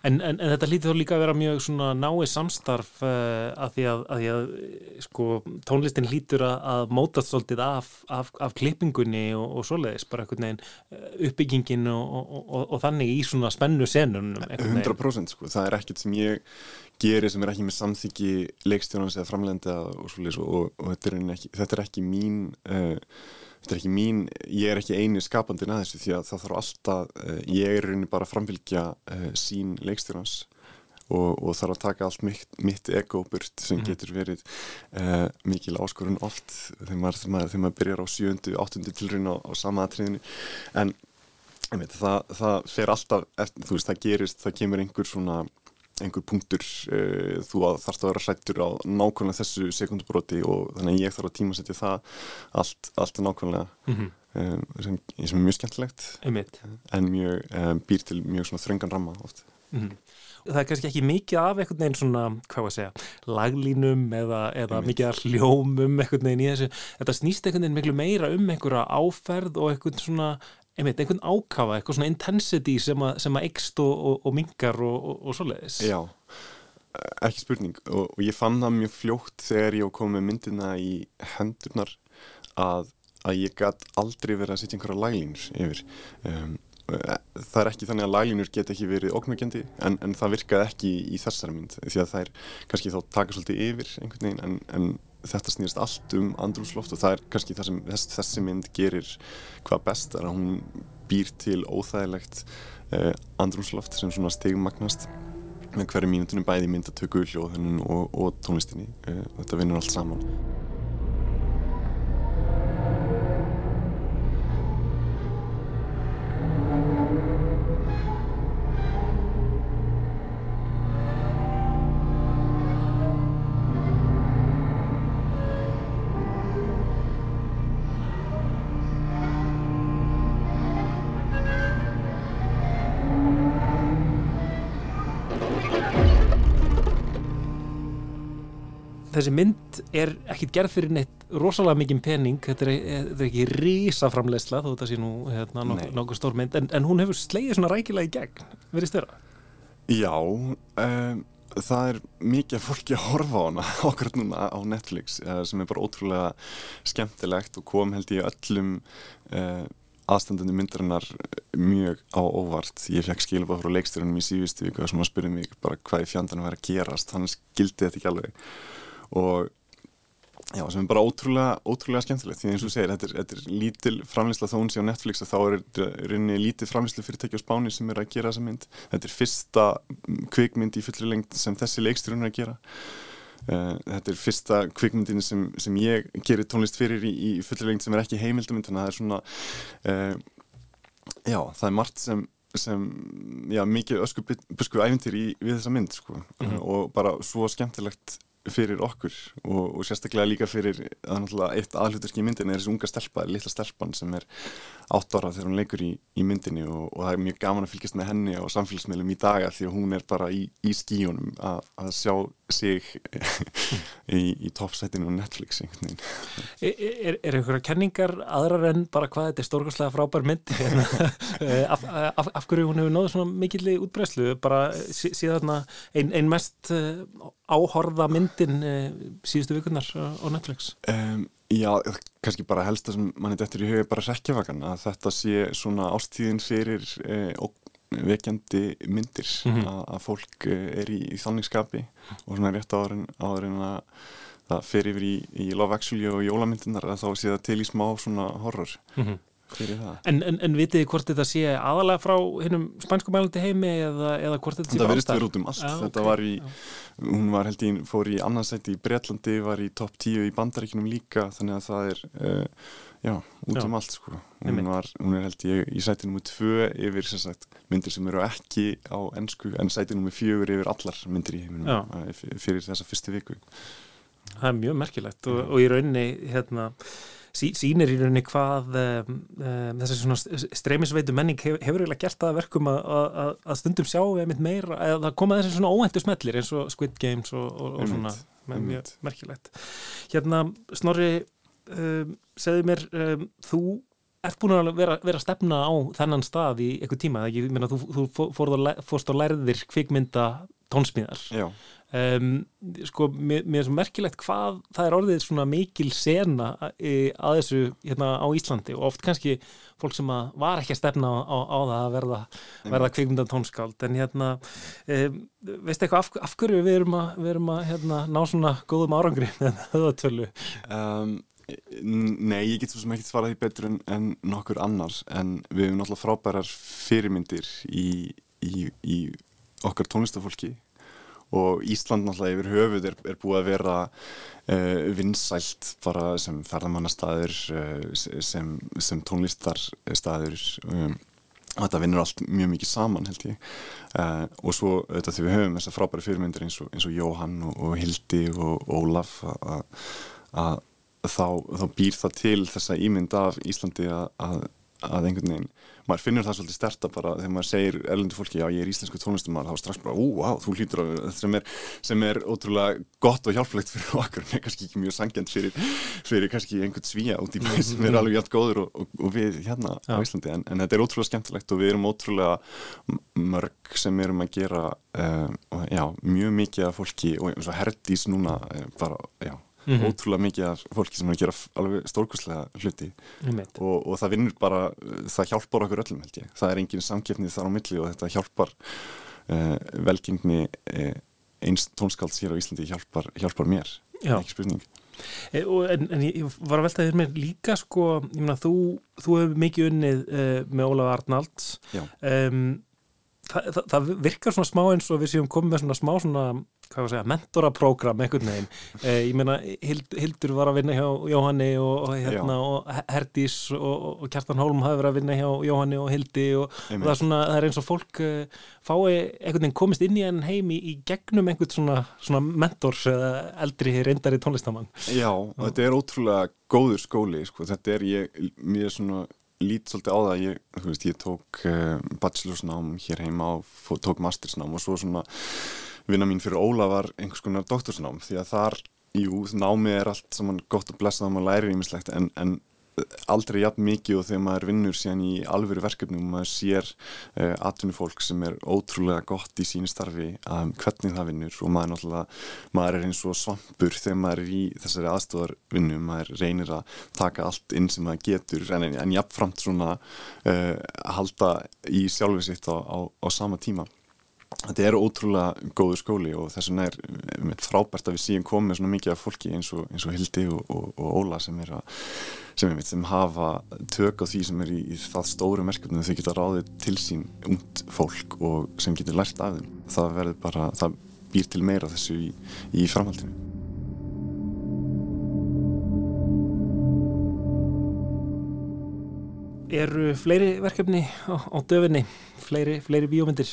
Speaker 1: En, en, en þetta lítið þó líka að vera mjög náið samstarf uh, að því að, að, að sko, tónlistin lítur að, að mótast svolítið af, af, af klippingunni og, og svoleiðis, bara einhvern veginn uppbyggingin og, og, og þannig í svona spennu senun
Speaker 3: 100% sko, það er ekkert sem ég gerir sem er ekki með samþyggi leikstjónans eða framlegenda og svoleiðis og þetta er ekki, þetta er ekki mín uh, þetta er ekki mín, ég er ekki eini skapandin að þessu því að það þarf alltaf, uh, ég er raunin bara að framfylgja uh, sín leikstjórnans og, og þarf að taka allt mitt, mitt ego-burt sem mm. getur verið uh, mikil áskorun oft þegar maður, þegar maður, þegar maður byrjar á sjöndu, áttundu tilrun á, á sama atriðinu en veit, það, það fer alltaf, þú veist, það gerist, það kemur einhver svona einhver punktur uh, þú þarfst að vera hrættur á nákvæmlega þessu sekundubróti og þannig að ég þarf að tímasetja það allt, allt nákvæmlega mm -hmm. um, sem, sem er mjög skemmtilegt
Speaker 1: Einmitt.
Speaker 3: en mjög um, býr til mjög svona þröngan ramma oft mm -hmm.
Speaker 1: Það er kannski ekki mikið af einhvern veginn svona, hvað var að segja, laglínum eða, eða mikið af hljómum einhvern veginn í þessu. Þetta snýst einhvern veginn miklu meira um einhverja áferð og einhvern svona einmitt, einhvern ákafa, eitthvað svona intensity sem að, sem að ekst og, og, og mingar og, og svoleiðis.
Speaker 3: Já, ekki spurning og ég fann það mjög fljótt þegar ég kom með myndina í hendurnar að, að ég gæt aldrei verið að setja einhverja laglínur yfir. Um, það er ekki þannig að laglínur get ekki verið oknugjendi en, en það virkaði ekki í þessari mynd því að það er kannski þá taka svolítið yfir einhvern veginn en, en þetta snýrst allt um andrúsloft og það er kannski það sem þess, þessi mynd gerir hvað best er að hún býr til óþægilegt eh, andrúsloft sem svona stigmagnast með hverju mínutunum bæði myndatöku, hljóðunum og, og tónlistinni. Eh, þetta vinnur allt saman
Speaker 1: þessi mynd er ekkit gerð fyrir neitt rosalega mikið pening, þetta er, þetta er ekki rísaframlegsla þó þetta sé nú hérna, nokkuð nokku stór mynd, en, en hún hefur slegið svona rækilega í gegn, verið störa?
Speaker 3: Já, um, það er mikið fólki að horfa á hana okkur núna á Netflix uh, sem er bara ótrúlega skemmtilegt og kom held ég öllum uh, aðstandandi myndarinnar mjög á óvart. Ég fekk skilabáð frá leikstjórnum í síðustu viku sem að spyrja mig bara hvað í fjandarnu væri að gerast, hann skildi þetta ekki alveg og já, sem er bara ótrúlega, ótrúlega skemmtilegt. Því eins og segir, þetta er, þetta er lítil framleysla þó hún sé á Netflix að þá er rauninni lítið framleyslu fyrirtæki á Spáni sem er að gera þessa mynd. Þetta er fyrsta kvikmynd í fullri lengt sem þessi leikstjórn er að gera. Uh, þetta er fyrsta kvikmyndin sem, sem ég gerir tónlist fyrir í, í fullri lengt sem er ekki heimildamind þannig að það er svona uh, já, það er margt sem sem, já, mikið ösku busku æfintir í við þessa mynd, sko. Mm -hmm. og bara svo skemmtilegt fyrir okkur og, og sérstaklega líka fyrir að eitt aðluturski í myndinni er þessi unga stelpa, litla stelpan sem er átt ára þegar hún leikur í, í myndinni og, og það er mjög gaman að fylgjast með henni á samfélagsmiðlum í daga því að hún er bara í, í skíunum að, að sjá sig í, í toppsætinu á Netflix einhvern veginn.
Speaker 1: Er, er, er einhverja kenningar aðrar en bara hvað þetta er stórkastlega frábær mynd? Af, af, af hverju hún hefur náðu svona mikilli útbreyslu bara síðan einn ein mest eh, áhorða myndin eh, síðustu vikunar á Netflix.
Speaker 3: Um, Já, kannski bara helst sem mann er dættur í huga bara rekjavagan að þetta sé svona ástíðin fyrir eh, vekjandi myndir mm -hmm. að, fólk er í, í þanningskapi og svona rétt áður en að það fer yfir í, í Love Actually og jólamyndinar að þá sé það til í smá svona horror mm -hmm. fyrir það.
Speaker 1: En, en, en vitið hvort þetta sé aðalega frá hinnum spænskumælandi heimi eða, eða hvort þetta sé?
Speaker 3: Það verist verið út um allt. Ja, þetta okay. var í, hún var held í, fór í annarsætti í Breitlandi, var í topp 10 í bandaríkinum líka þannig að það er uh, Já, út já. um allt sko. Hún, var, hún er held ég í sæti nummið tvö yfir sagt, myndir sem eru ekki á ennsku en sæti nummið fjögur yfir allar myndir í heiminum fyrir þessa fyrstu viku.
Speaker 1: Það er mjög merkilegt og, og í rauninni hérna, sí, sínir í rauninni hvað um, um, þessi svona streymisveitu menning hef, hefur eiginlega gert það verkum að, að, að stundum sjá eða meira, að það koma þessi svona óhendu smellir eins og Squid Games og, og, og svona mjög merkilegt. Hérna Snorri um, segðu mér, um, þú ert búin að vera, vera að stefna á þennan stað í eitthvað tíma, ekki? Meina, þú, þú fórst á lærðir kvikmynda tónsmíðar.
Speaker 3: Já.
Speaker 1: Um, sko, mér, mér er svo merkilegt hvað það er orðið svona mikil sena að, að þessu hérna á Íslandi og oft kannski fólk sem var ekki að stefna á, á, á það að verða, verða kvikmyndan tónskáld en hérna um, veistu eitthvað af, af hverju við erum að, við erum að hérna, ná svona góðum árangri með það tölu
Speaker 3: um, Nei, ég get svo sem ekki svarað því betur en, en nokkur annars en við hefum náttúrulega frábærar fyrirmyndir í, í, í okkar tónlistafólki og Ísland náttúrulega yfir höfuð er, er búið að vera uh, vinsælt bara sem ferðamannastæður uh, sem, sem tónlistarstæður um, þetta vinnur allt mjög mikið saman held ég. Uh, og svo þetta þegar við höfum þessar frábæri fyrirmyndir eins og, eins og Jóhann og, og Hildi og Ólaf að þá, þá býr það til þessa ímynd af Íslandi að, að, að einhvern veginn maður finnur það svolítið sterta bara þegar maður segir erlendu fólki já ég er íslensku tónlistumar þá strax bara ú, wow, þú hlýtur að sem er, sem er ótrúlega gott og hjálplegt fyrir okkur en kannski ekki mjög sangjant fyrir, fyrir kannski einhvern svíja út í bæ sem er alveg hjátt góður og, og, og við hérna já. á Íslandi en, en þetta er ótrúlega skemmtilegt og við erum ótrúlega mörg sem erum að gera um, já, mjög mikið af fólki og eins og herdís núna eh, bara, já mm -hmm. ótrúlega mikið af fólki sem er að gera alveg stórkurslega hluti. Og, og það vinnur bara, það hjálpar okkur öllum held ég, það er engin samkeppnið þar á milli og þetta hjálpar uh, velgengni uh, eins tónskáld sér á Íslandi hjálpar, hjálpar mér, Já. ekki spurning.
Speaker 1: E, en, en ég var að velta þér með líka sko, ég meina þú þú hefur mikið unnið uh, með Ólaf Arnalds. Um, það, það, það virkar svona smá eins og við séum komið með svona smá svona hvað var að segja, mentoraprógram einhvern veginn, eh, ég meina Hild, Hildur var að vinna hjá Jóhanni og, og, hérna, og Herdís og, og Kjartan Hólm hafi verið að vinna hjá Jóhanni og Hildi og það er, svona, það er eins og fólk eh, fái einhvern veginn komist inn í enn heim í, gegnum einhvern svona, svona mentors eða eldri reyndari tónlistamann
Speaker 3: Já, og þetta er ótrúlega góður skóli, sko. þetta er ég, mér er svona lít svolítið á það, ég, veist, ég tók uh, bachelorsnám hér heima og tók mastersnám og svo svona vinna mín fyrir Óla var einhvers konar doktorsnám því að þar, jú, námið er allt saman gott að blessa það og maður lærir ímislegt en, en aldrei jafn mikið og þegar maður vinnur síðan í alvöru verkefnum og maður sér uh, atvinnufólk sem er ótrúlega gott í sínu starfi um, hvernig það vinnur og maður náttúrulega, maður er eins og svampur þegar maður er í þessari aðstofarvinnu maður reynir að taka allt inn sem maður getur en, en jafnframt svona uh, halda í sjálfið sitt á, á, á sama tíma Þetta er ótrúlega góður skóli og þess vegna er mitt frábært að við síðan komum svona mikið af fólki eins og, eins og Hildi og, og, og Óla sem, er að, sem, er mitt, sem hafa tök á því sem er í, í það stóru merkjum þau geta ráðið til sín ungd fólk og sem getur lært af þeim. Það verður bara, það býr til meira þessu í, í framhaldinu.
Speaker 1: Eru fleiri verkefni á, á döfinni, fleiri, fleiri bíómyndir?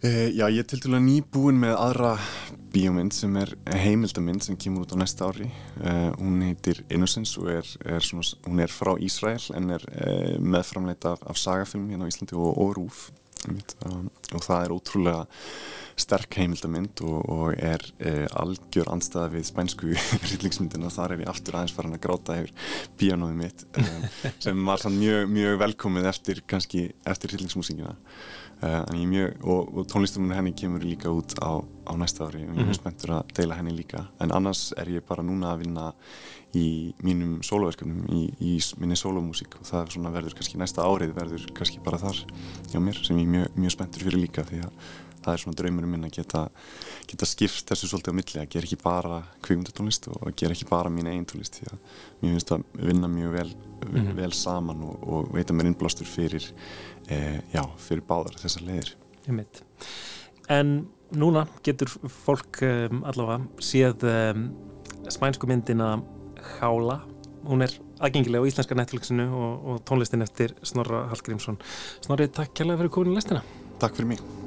Speaker 3: Uh, já, ég er til dæla nýbúin með aðra bíómynd sem er heimildamind sem kemur út á næsta ári. Uh, hún heitir Innocence og er, er svona, hún er frá Ísrael en er uh, meðframleita af, af sagafilm hérna á Íslandi og, og Rúf. Um, og það er ótrúlega sterk heimildamind og, og er algjör anstæða við spænsku rillingsmyndina. Þar er ég aftur aðeins farin að gráta yfir bíónóðið mitt um, sem var mjög, mjög velkomið eftir, eftir rillingsmúsingina. Uh, mjög, og, og tónlistumunni henni kemur líka út á, á næsta ári og ég er mjög mhm. spenntur að deila henni líka en annars er ég bara núna að vinna í mínum soloverkefnum í, í minni solomúsík og það verður kannski næsta árið verður kannski bara þar hjá mér sem ég er mjög, mjög spenntur fyrir líka því að það er svona draumurum minn að geta, geta skipt þessu svolítið á milli að gera ekki bara kvíkundatónlist og að gera ekki bara mín einn tónlist því að mér finnst að vinna mjög vel, mm -hmm. vel saman og, og veita mér innblástur fyrir e, já, fyrir báðar þessar leiðir.
Speaker 1: En núna getur fólk um, allavega séð um, spænsku myndina Hála, hún er aðgengilega á íslenska Netflixinu og, og tónlistin eftir Snorra Hallgrímsson. Snorri, takk kærlega fyrir komin í lestina.
Speaker 3: Takk fyrir mig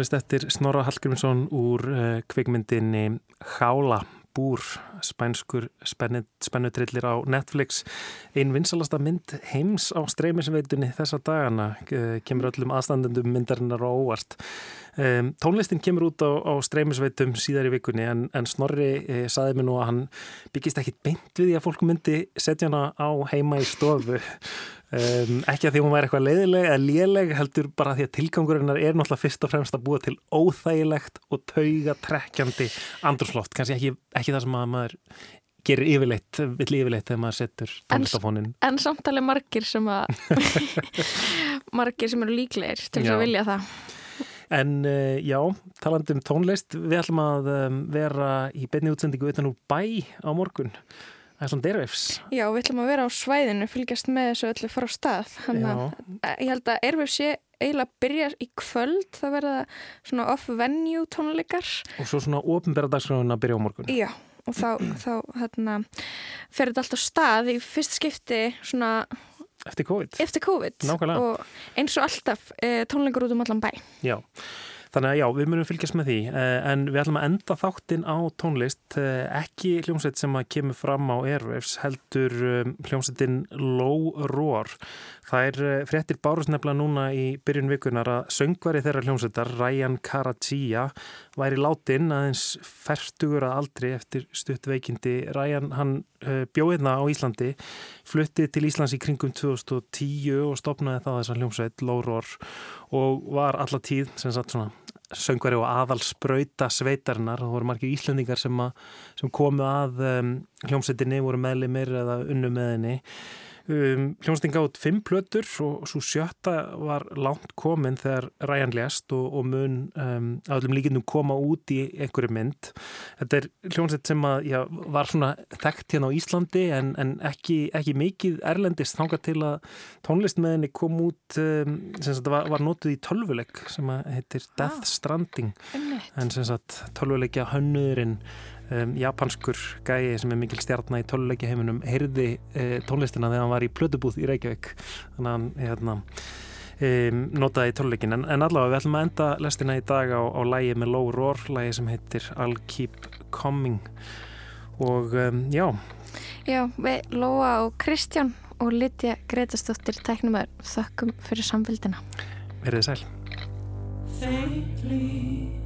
Speaker 1: tónlist eftir Snorra Hallgrímsson úr uh, kvikmyndinni Hála búr, spænskur spennutrillir á Netflix. Einn vinsalasta mynd heims á streymisveitunni þessa dagana uh, kemur öllum aðstandendum myndarinnar á óvart. Um, tónlistin kemur út á, á streymisveitum síðar í vikunni en, en Snorri uh, saði mér nú að hann byggist ekkit beint við því að fólk myndi setja hana á heima í stofu Um, ekki að því hún væri eitthvað leiðileg eða léleg heldur bara því að tilgangurinnar er náttúrulega fyrst og fremst að búa til óþægilegt og tauga trekkjandi andurslótt, kannski ekki, ekki það sem að maður gerir yfirleitt, vill yfirleitt þegar maður setur tónlistafónin
Speaker 2: En, en samtalið margir sem að margir sem eru líklegir til þess að vilja það.
Speaker 1: En uh, já, talandi um tónlist, við ætlum að um, vera í beinni útsendingu utan úr bæ á morgun. Er svona derveifs.
Speaker 2: Já, við ætlum að vera á svæðinu, fylgjast með þessu öllu fara á stað. Þannig að eh, ég held að Airwave sé eiginlega að byrja í kvöld, það verða svona off-venue tónleikar.
Speaker 1: Og svo svona ofinbæra dagskráðun að byrja á morgun.
Speaker 2: Já, og þá, þá hérna, fer þetta alltaf stað í fyrst skipti svona
Speaker 1: Eftir COVID.
Speaker 2: eftir COVID.
Speaker 1: Nákvæmlega.
Speaker 2: Og eins og alltaf e, tónleikar út um allan bæ.
Speaker 1: Já, þannig að já, við munum fylgjast með því eh, en við ætlum að enda þáttinn á tónlist eh, ekki hljómsveit sem að kemur fram á Airwaves heldur um, hljómsveitin Low Roar. Það er eh, fréttir bárust nefnilega núna í byrjun vikunar að söngvari þeirra hljómsveitar Ryan Karadziya væri látin aðeins ferstugur að aldri eftir stutt veikindi. Ryan hann bjóðina á Íslandi fluttið til Íslands í kringum 2010 og stopnaði það þessa hljómsveit Low Roar og var alla tíð sem sagt svona söngvari og aðalspröyta sveitarinnar. Og það voru margir íslendingar sem, sem komu að um, hljómsveitinni, voru meðlimir eða unnu með henni um, hljómsveitin gátt fimm plötur og svo sjötta var langt komin þegar Ryan lést og, og mun um, að öllum líkindum koma út í einhverju mynd. Þetta er hljómsveit sem að, já, var svona þekkt hérna á Íslandi en, en ekki, ekki mikið erlendist þangað til að tónlist með henni kom út um, sem sagt var, var notuð í tölvuleik sem að heitir Death Stranding.
Speaker 2: Einmitt.
Speaker 1: en sem sagt tölvuleikja hönnuðurinn um, japanskur gæi sem er mikil stjarnar í tölvuleikja heiminum heyrði uh, tónlistina þegar hann var í plötubúð í Reykjavík. Þannig að hann hérna, um, notaði í tölvuleikin en, en allavega við ætlum að enda lestina í dag á, á lægi með Low Roar lægi sem heitir I'll Keep Coming. Og um, já.
Speaker 2: Já, við Lóa og Kristján og Lydia Gretastóttir tæknumar þökkum fyrir samfélgina.
Speaker 1: verið sæl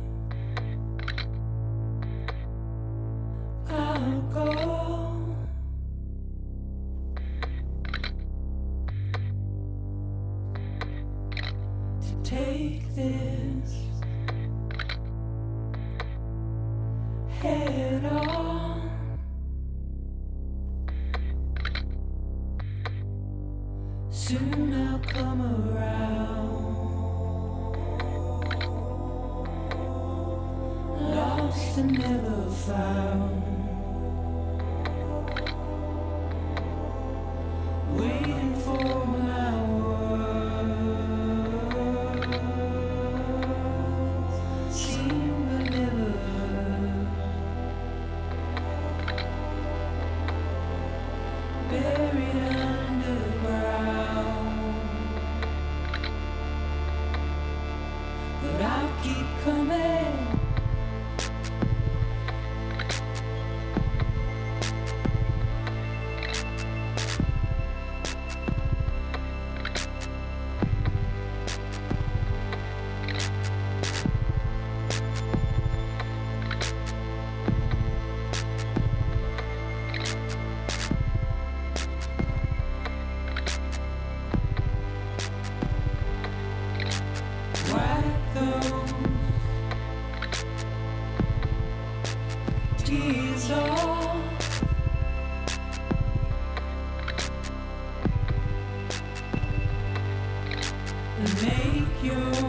Speaker 11: make you